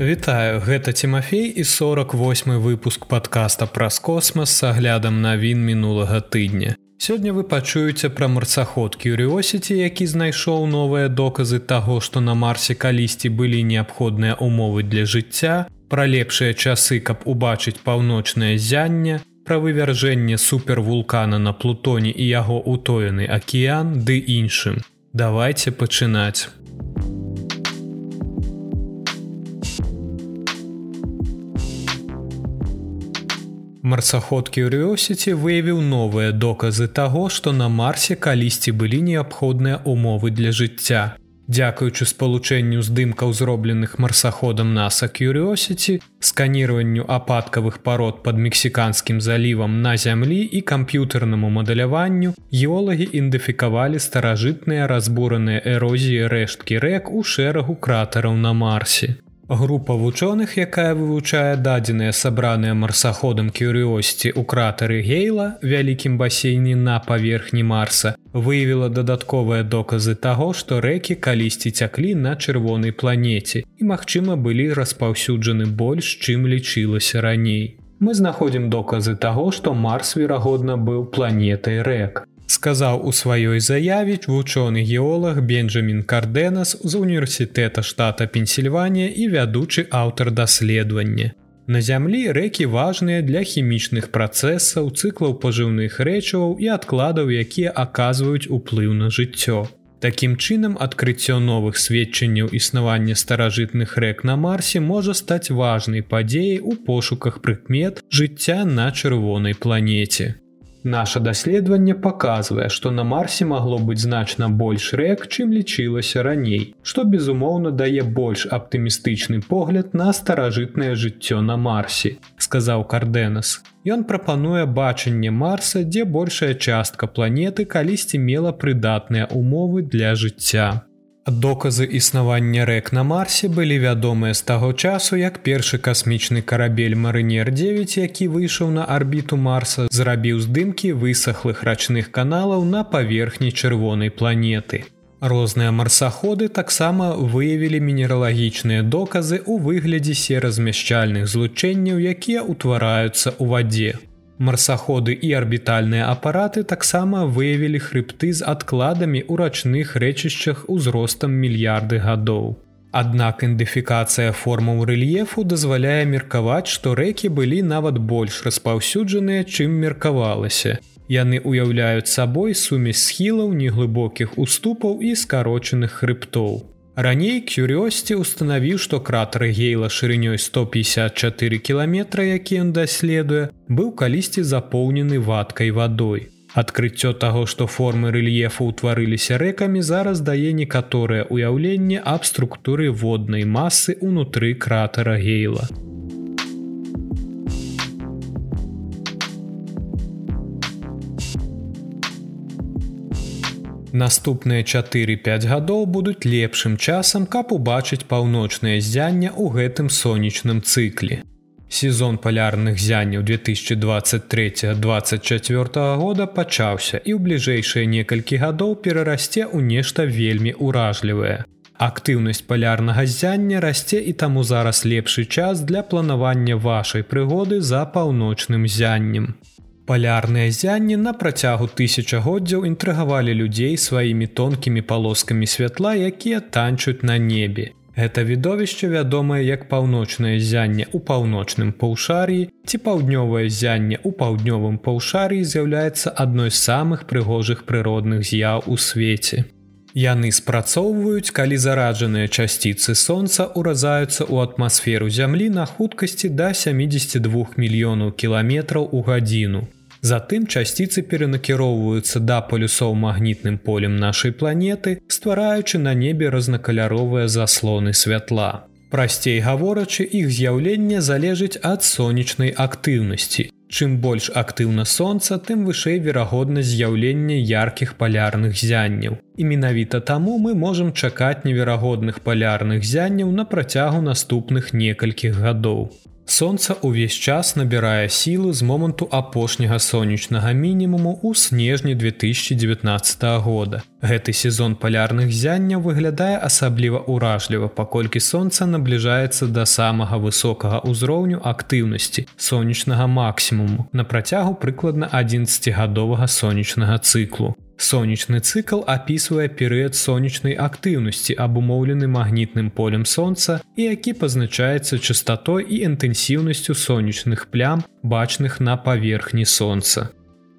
Вітаю, гэта Тимофей і 48 выпуск подкаста праз космас с аглядам навін мінулага тыдня. Сёння вы пачуеце пра марцаход Curiosity, які знайшоў новыя доказы таго, што на марсе калісьці былі неабходныя умовы для жыцця, пра лепшыя часы, каб убачыць паўночнае зянне, пра вывяржэнне супервулкана на плутоне і яго утоены акіян ды іншым. Давайте пачынаць. Марсаход Curiosity выявіў новыя доказы таго, што на марсе калісьці былі неабходныя умовы для жыцця. Дзякуючы спалучэнню здымкаў зробленых марсаходам NASA Curiosity, сканіраванню ападкавых парод пад мексіканскім залівам на зямлі і камп'ютарнаму мадаляванню, геолагі ідэнтыфікавалі старажытныя разбураныя эрозіі рэшткі рэк у шэрагу кратараў на марсе. Група вучоных, якая вывучае дадзеныя сабраныя марсаходам кюрыосці ў кратары гейла вялікім басейне на паверхні марса выявіла дадатковыя доказы таго, што рэкі калісьці цяклі на чырвонай планеце і магчыма былі распаўсюджаны больш чым лічылася раней. Мы знаходзім доказы таго, што марс верагодна быў планетай рэк сказаў у сваёй заяве вучоны геолог Бенджамін Кардэнас з універсітэта штата Пенсільванія і вядучы аўтар даследавання. На зямлі рэкі важныя для хімічных працэсаў, цыклаў пажыўных рэчываў і адкладаў, якія аказваюць уплыў на жыццё. Такім чынам адкрыццё новых сведчанняў існавання старажытных рэк на марсе можа стаць важнай падзеяй у пошуках прыкмет жыцця на чырвонай планеце. Наша даследаванне паказвае, што на марсе магло быць значна больш рэк, чым лічылася раней, што безумоўна дае больш аптымістычны погляд на старажытнае жыццё на марсе, сказаў Кардэнас. Ён прапануе бачанне марса, дзе большая частка планеты калісьці мела прыдатныя умовы для жыцця. Доказы існавання рэк на марсе былі вядомыя з таго часу, як першы касмічны карабель Марынер 9, які выйшаў на арбіту марса, зрабіў здымкі высахлых рачных каналаў на паверхні чырвонай планеты. Розныя марсаходы таксама выявілі мінералагічныя доказы ў выглядзе серазмяшчальных злучэнняў, якія ўтвараюцца ў вадзе. Марсаходы і арбітальныя апараты таксама выявілі хрыбты з адкладамі ў рачных рэчышчах узростам мільярды гадоў. Аднак ідэнтыфікацыя формаў рэльефу дазваляе меркаваць, што рэкі былі нават больш распаўсюджаныя, чым меркавалася. Яны ўяўляюць сабой сумесь схілаў неглыбокіх уступаў і скарочаных хрыбтоў. Раней Кюрёсці ўстанавіў, што кратар гейла шырынёй 154 кіламетра, які ён даследуе, быў калісьці запоўнены вадкай вадой. Адкрыццё таго, што формы рэльефу ўтварыліся рэкамі, зараз дае некаторае ўяўленне аб структуры воднай масы ўнутры кратара гейла. Наступныя 4-5 гадоў будуць лепшым часам, каб убачыць паўночнае зянне ў гэтым сонечным цыкле. Сезон палярных зянняў 2023-24 года пачаўся і ў бліжэйшыя некалькі гадоў перарасце ў нешта вельмі ўражлівае. Актыўнасць палярнага зяння расце і таму зараз лепшы час для планавання вашай прыгоды за паўночным зяннем. Палярныя зянні на працягу тысячагоддзяў інтрыгавалі людзей сваімі тонкімі палоскамі святла, якія танчуць на небе. Гэта відовішча вядомае як паўночнае зянне ў паўночным паўшар'і ці паўднёвае зянне ў паўднёвым паўшар'і з'яўляецца адной з самых прыгожых прыродных з'яў у свеце. Яны спрацоўваюць, калі зараджаныя часціцы сонца ўразаюцца ў атмасферу зямлі на хуткасці да 72 мільёнаў кіламетраў у гадзіну. Затым часціцы перанакіроўваюцца да палюсоў магнітным полем нашай планеты, ствараючы на небе рознакаляровыя заслоны святла. Прасцей гаворачы, іх з'яўленне залежыць ад сонечнай актыўнасці. Чым больш актыўна сонца, тым вышэй верагоднасць з'яўлення яркіх палярных зянняў. І менавіта таму мы можам чакаць неверагодных палярных зянняў на працягу наступных некалькіх гадоў. Сонца ўвесь час набірае сілу з моманту апошняга сонечнага мінімуму ў снежні 2019 года. Гэты сезон палярных зянняў выглядае асабліва ўражліва, паколькі сонца набліжаецца да самага высокага ўзроўню актыўнасці сонечнага максімуму на працягу прыкладна 11гадовага сонечнага цыклу. Сонечны цыкл апісвае перыяд сонечнай актыўнасці, абумоўлены магнітным полем сонца і які пазначаецца частатой і інтэнсіўнасцю сонечных плям, бачных на паверхні сонца.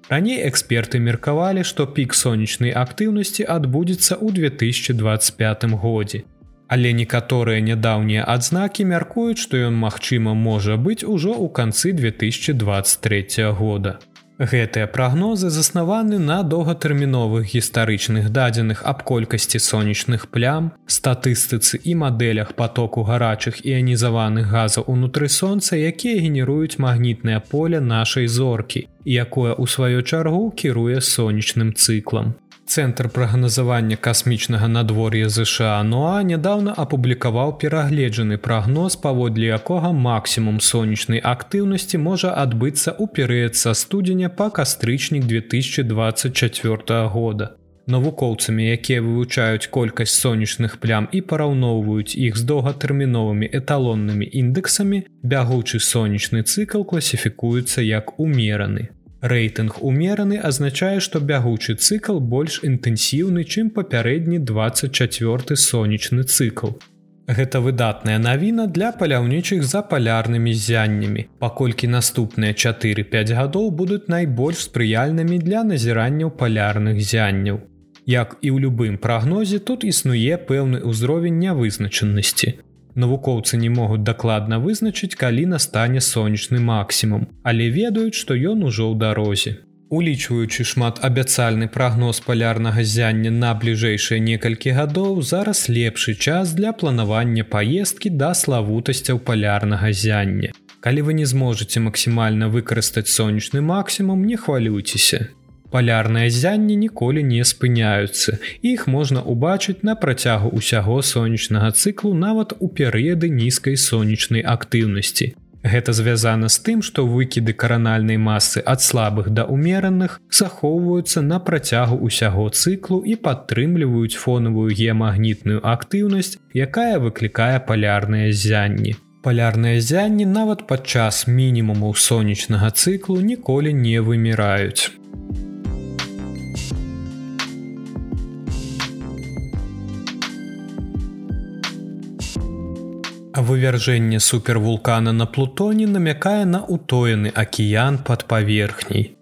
Раней эксперты меркавалі, што пік сонечнай актыўнасці адбудзецца ў 2025 годзе. Але некаторыя нядаўнія адзнакі мяркуюць, што ён магчыма можа быць ужо ў канцы 2023 года. Гэтыя прагнозы заснаваны на доўгатэрміновых гістарычных дадзеных аб колькасці сонечных плям, статыстыцы і мадэлях потоку гарачых іанізаваных газаў унутры сонца, якія генеруюць магнітнае поле нашай зоркі, якое ў сваёй чаргу кіруе сонечным цыклам. Цэнтр прагназавання касмічнага надвор'я ЗША Ноа нядаўна апублікаваў перагледжаны прагноз, паводле якога максімум сонечнай актыўнасці можа адбыцца ў перыяд са студзеня па кастрычнік 2024 года. Навукоўцамі, якія вывучаюць колькасць сонечных плям і параўноўваюць іх з доўгатэрміновымі эталоннымі індэксамі, бягучы сонечны цыкл класіфікуецца як умераны. Рэйтынг умераны азначае, што бягучы цыкл больш інтэнсіўны, чым папярэдні 24 сонечны цыкл. Гэта выдатная навіна для паляўнічых за палярнымі зяннямі, паколькі наступныя 4-5 гадоў будуць найбольш спрыяльнымі для назіранняў палярных зянняў. Як і ў любым прагнозе тут існуе пэўны ўзровень нявызначанасці навукоўцы не могуць дакладна вызначыць, калі настане сонечны максімум, але ведаюць, што ён ужо ў дарозе. Улічваючы шмат абяцальны прагноз палярнага зяння на бліжэйшыя некалькі гадоў, зараз лепшы час для планавання паездкі да славутасцяў палярнага зяння. Калі вы не зможаце максімальна выкарыстаць сонечны максімум, не хвалюйцеся. Палярныя зянні ніколі не спыняюцца. Іх можна ўбачыць на працягу ўсяго сонечнага цыклу нават у перыяды нізкай сонечнай актыўнасці. Гэта звязана з тым, што выкіды каранальнай масы ад слабых да умераных захоўваюцца на працягу ўсяго цыклу і падтрымліваюць фонавую геамагнітную актыўнасць, якая выклікае палярныя зянні. Палярныя зянні нават падчас мінімуму сонечнага цыклу ніколі не выміраюць. Вывяржэнне супервулкана на плутоне намякае на утоены акіян пад паверхняй.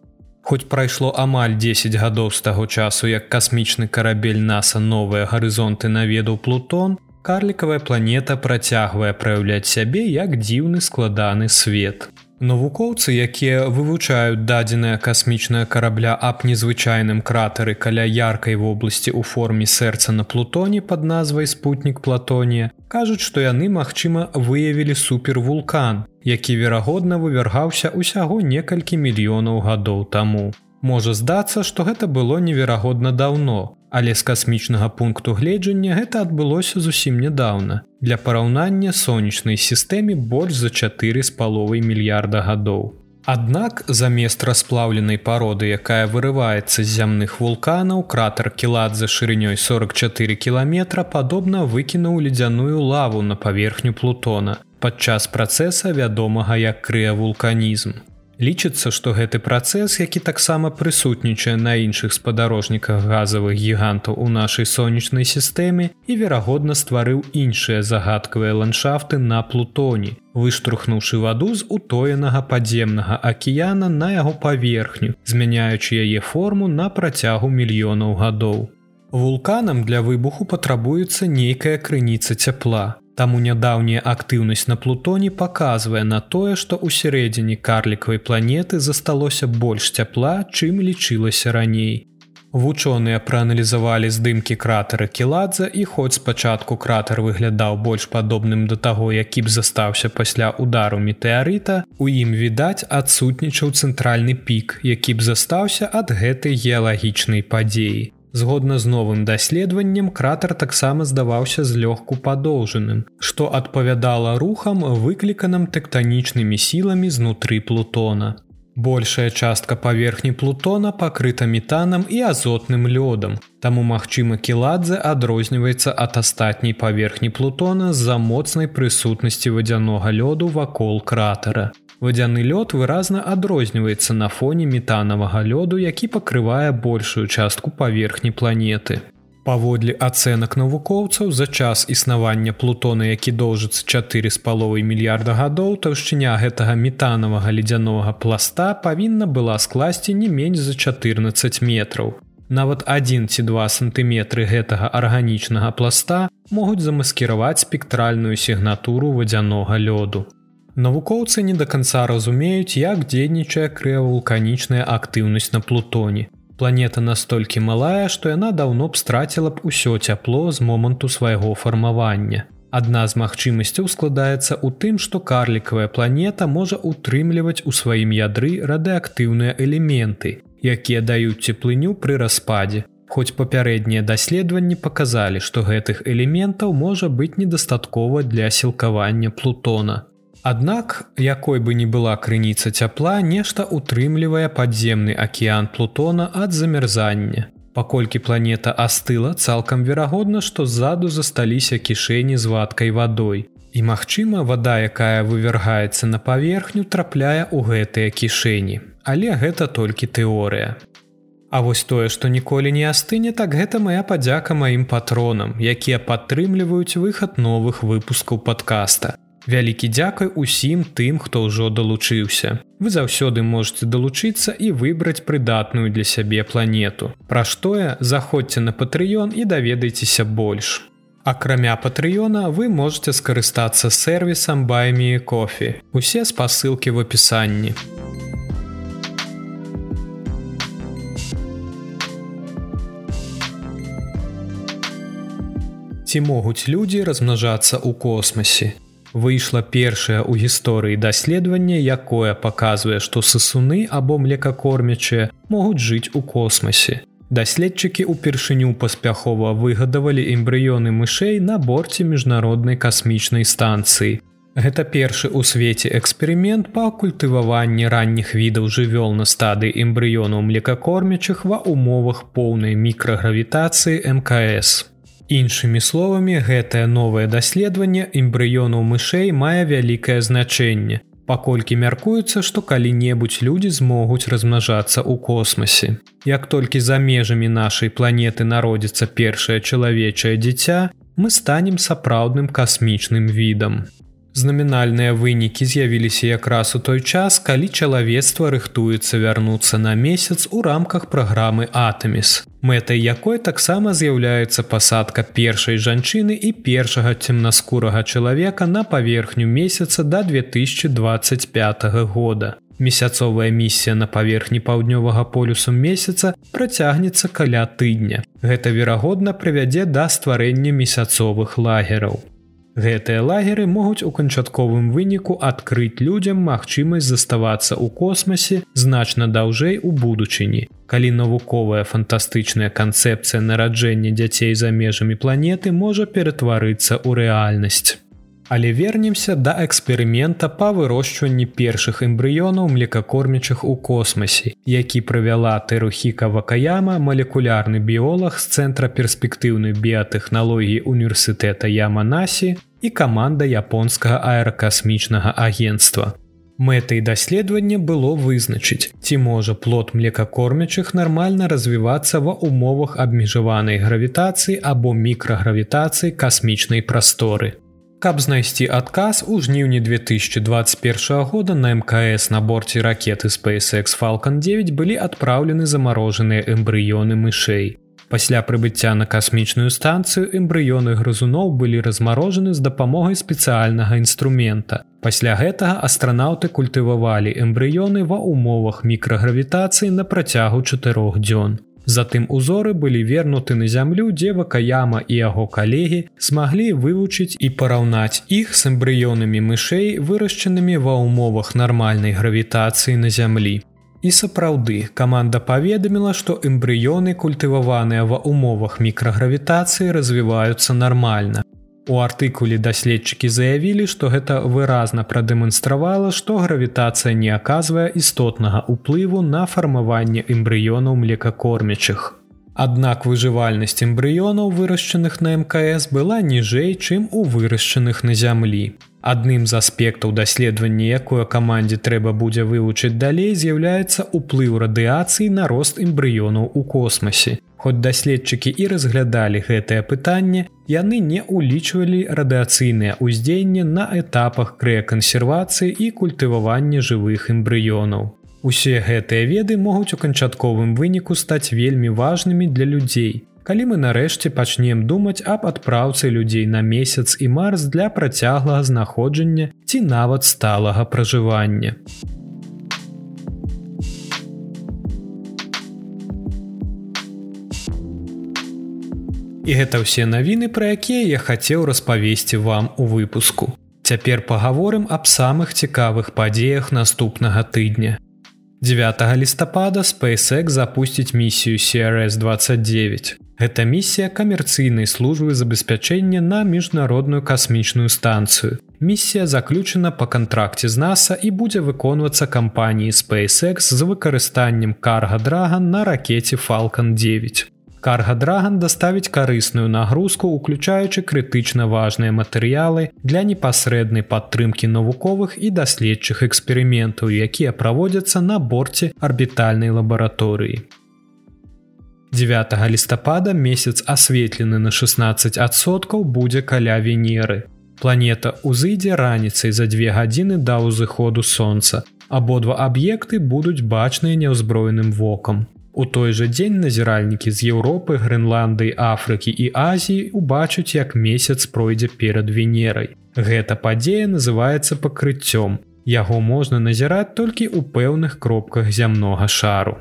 Хоць прайшло амаль 10 гадоў з таго часу, як касмічны карабель NASAа новыя гарызонты наведаў плутон, карлікавая планета працягвае праяўляць сябе як дзіўны складаны свет. Навукоўцы, якія вывучаюць дадзеная касмічная карабля аб незвычайным кратары каля яркай вобласці ў форме сэрца на плутоне под назвай спутнік платонія, кажуць, што яны, магчыма, выявілі супервулкан, які верагодна вывяргаўся ўсяго некалькі мільёнаў гадоў таму. Можа здацца, што гэта было неверагодна даўно, Але з касмічнага пункту гледжання гэта адбылося зусім нядаўна. Для параўнання сонечнай сістэме больш за чатыры з паловай мільярда гадоў. Аднак замест расплаўленай пароды, якая вырываецца з зямных вулканаў, кратер кілат за шырынёй 44 кіламетра падобна выкінуў ледзяную лаву на паверхню плутона падчас працэса вядомага як крыявулканізм. Лічыцца, што гэты працэс, які таксама прысутнічае на іншых спадарожніках газавых гігантаў у нашай сонечнай сістэме і верагодна стварыў іншыя загадкавыя ландшафты на плутоні, выштурхнуўшы ваду з утоенага падземнага акіяна на яго паверхню, змяняючы яе форму на працягу мільёнаў гадоў. Вулканам для выбуху патрабуецца нейкая крыніца цяпла. Таму нядаўняя актыўнасць на плутоне паказвае на тое, што ў сярэдзіне карлікавай планеты засталося больш цяпла, чым лічылася раней. Вучоныя прааналізавалі здымкі кратера кіладза і хоць спачатку кратер выглядаў больш падобным да таго, які б застаўся пасля удару метэарыта, у ім відаць адсутнічаў цэнтральны пік, які б застаўся ад гэтай геалагічнай падзеі. Згодна з новым даследаваннем кратар таксама здаваўся злёгку падоўжаным, што адпавядала рухам выкліканым тэктанічнымі сіламі знутры плутона. Большая частка паверхні плутона пакрыта метанам і азотным лёдам. Таму магчыма кіладзе адрозніваецца ад астатняй паверхні плутона з-за моцнай прысутнасці вадзянога лёду вакол кратара. Вадзяны лёд выразна адрозніваецца на фоне метанавага лёду, які пакрывае большую частку паверхні планеты. Паводле ацэнак навукоўцаў за час існавання плутона, які доўжыцца 4 з паловай мільярда гадоў, таўшчыня гэтага метанавага ледзянога пласта павінна была скласці не менш за 14 метраў. Нават 1 ці 2 сантыметры гэтага арганічнага пласта могуць замаскіраваць спектральную сігнатуру вадзянога лёду. Навукоўцы не да канца разумеюць, як дзейнічае крэвулканічная актыўнасць на плутоне. Планета настолькі малая, што яна даўно б страціла б усё цяпло з моманту свайго фармавання. Адна з магчымасцяў складаецца ў тым, што карлікавая планета можа ўтрымліваць у сваім ядры радыактыўныя элементы, якія даюць цеплыню пры распадзе. Хоць папярэднія даследаванні паказалі, што гэтых элементаў можа быць недастаткова для сілкавання плутона. Аднак, якой бы ні была крыніца цяпла, нешта утрымлівае падземны акіян Плутона ад замярзання. Паколькі планета астыла, цалкам верагодна, што ззаду засталіся кішэні з вадкай вадой. І магчыма, вада, якая вывяргаецца на паверхню, трапляе ў гэтыя кішэні. Але гэта толькі тэорыя. А вось тое, што ніколі не астыне, так гэта моя падзяка маім патронам, якія падтрымліваюць выхад новых выпускаў падкаста. Вялікі дзякуй усім тым, хто ўжо далучыўся. Вы заўсёды можете далучыцца і выбраць прыдатную для сябе планету. Пра штое заходзьце на патрыён і даведайцеся больш. Акрамя патрыёна вы можете скарыстацца сервісам баймі кофе. Усе спасылкі в опісанні. Ці могуць людзі размнажацца ў космосе выйшла першая ў гісторыі даследавання, якое паказвае, што сысуны або млекакормячыя могуць жыць у космосе. Даследчыкі ўпершыню паспяхова выгадавалі эмбрыёны мышэй на борце міжнароднай касмічнай станцыі. Гэта першы ў свеце эксперымент па культываванні ранніх відаў жывёл на стадыі эмбрыёнаў млекакормячых ва умовах поўнай мікрагравітацыі мкс. Іншымі словамі, гэтае новае даследаванне эмбрыёнаў мышэй мае вялікае значэнне. Паколькі мяркуецца, што калі-небудзь людзі змогуць размнажацца ў космосе. Як толькі за межамі нашай планеты народзіцца першае чалавечае дзіця, мы станем сапраўдным касмічным відам. Знамінальныя вынікі з'явіліся якраз у той час, калі чалавецтва рыхтуецца вярнуцца на месяц у рамках праграмы Атэміс мэтай якой таксама з'яўляецца пасадка першай жанчыны і першага цемнаскурага чалавека на паверхню месяца да 2025 года. Месяцовая місія на паверхні паўднёвага полюсу месяца працягнецца каля тыдня. Гэта верагодна прывядзе да стварэння месяцовых лагераў. Гэтыя лагеры могуць у канчатковым выніку адкрыць людзям магчымасць заставацца ў космосе значна даўжэй у будучыні. Калі навуковая фантастычная канцэпцыя нараджэння дзяцей за межамі планеты можа ператварыцца ў рэальнасць. Але вернемся да эксперымента па вырошчванні першых эмбрыёнаў млекакормячых у космосе, які правяла тэрухіка вакаяма малекулярны біолог з цэнтра перспектыўнай біятэхналогіі універсітэта Яманасі і каманда японскага аэракасмічнага агенства. Мэтай даследавання было вызначыць, ці можа плод млекакормячых нармальна развівацца ва умовах абмежаванай гравітацыі або мікрагравітацыі касмічнай прасторы. Каб знайсці адказ у жніўні 2021 года на мкс на борце ракеты SpaceX Falалcon 9 былі адпраўлены замарожаныя эмбрыёны мышэй. Пасля прыбыцця на касмічную станцыю эмбрыёны грызуноў былі размарожаны з дапамогай спецыяльнага інструмента. Пасля гэтага астранаўты культывавалі эмбрыёны ва ўмовах мікрагравітацыі на працягу чатырох дзён. Затым узоры былі вернуты на зямлю, дзе вакаяма і яго калегі змаглі вывучыць і параўнаць іх з эмбрыёнамі мышэй, вырашчанымі ва ўмовах нармальнай гравітацыі на зямлі. І сапраўды каманда паведаміла, што эмбрыёны культываваныя ва умовах мікрагравітацыі развіваюцца нармальна. У артыкуле даследчыкі заявілі, што гэта выразна прадэманстравала, што гравітацыя не аказвае істотнага ўплыву на фармаванне эмбрыёнаў млекакормячых. Аднак выжывальнасць эмбрыёнаў вырашчаных на мкс была ніжэй, чым у вырашчаных на зямлі. Адным з аспектаў даследавання, якое камандзе трэба будзе вывучыць далей, з'яўляецца ўплыў радыяцыі на рост эмбрыёнаў у космосе. Хоць даследчыкі і разглядалі гэтае пытанне, яны не ўлічвалі радыацыйнае ўздзеянне на этапах крэакансервацыі і культывавання жывых эмбрыёнаў. Усе гэтыя веды могуць у канчатковым выніку стаць вельмі важнымі для людзей. Калі мы нарэшце пачнем думаць аб адпраўцы людзей на месяц і марс для працяглага знаходжання ці нават сталага пражывання. І гэта ўсе навіны, пра якія я хацеў распавесці вам у выпуску. Цяпер пагаворым аб самых цікавых падзеях наступнага тыдня. 9 лістапада SpaceX запусціць місію CRS-29. Гэта місія камерцыйнай службы забеспячэння на міжнародную касмічную станцыю. Місія заключана па кантракце з NASAа і будзе выконвацца кампаніяй SpaceX з выкарыстаннем карга Драган на ракете Falалcon 9. Карга Драган даставіць карысную нагрузку, уключаючы крытычна важныя матэрыялы для непасрэднай падтрымкі навуковых і даследчых эксперыментаў, якія праводзяцца на борце арбітальнай лабараторыі. 9 лістапада месяц асветлены на 16соткаў будзе каля венеры. Планета ўзыдзе раніцай за две гадзіны да ўзыходу сонца. Абодва аб'екты будуць бачныя няўзброеным вокам. У той жа дзень назіральнікі з Еўропы, Грэнландыі, Афрыкі і Азіі убачуць, як месяц пройдзе перад венерай. Гэта падзея называецца пакрыццём. Яго можна назіраць толькі ў пэўных кропках зямнога шару.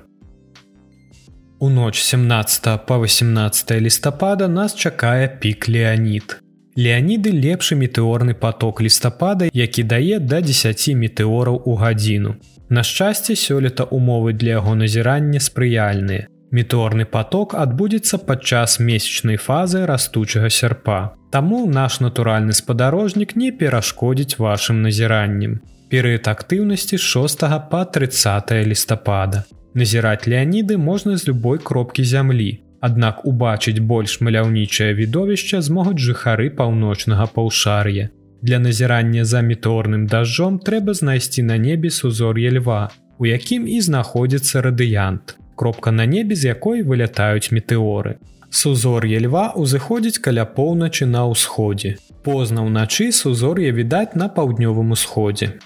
У ноч 17 па 18 лістапада нас чакае пік Леонид. Леаніды лепшы метэорны поток лістапада, які дае да 10 метэораў у гадзіну. На шчасце сёлета умовы для яго назірання спрыяльныя. Меторны поток адбудзецца падчас месячнай фазы растучага сярпа. Таму наш натуральны спадарожнік не перашкодзіць вашым назіраннем. Перыяд актыўнасці 6 па 30 лістапада. Назіраць леаніды можна з любой кропкі зямлі. Аднак убачыць больш маляўнічае відовішча змогуць жыхары паўночнага паўшар'я. Для назірання за меторным дажджом трэба знайсці на небе сузор'е льва, у якім і знаходзіцца радыянт. Кропка на небе, з якой вылятаюць метэоры. Сузор'е льва ўзыходзіць каля поўначы на ўсходзе. Позна ўначы сузор'е відаць на паўднёвым усходзе.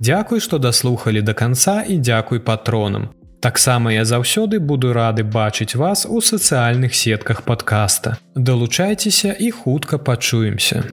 Дзякуй, што даслухалі да канца і дзякуй патронам. Таксама я заўсёды буду рады бачыць вас у сацыяльных сетках падкаста. Далучайцеся і хутка пачуемся.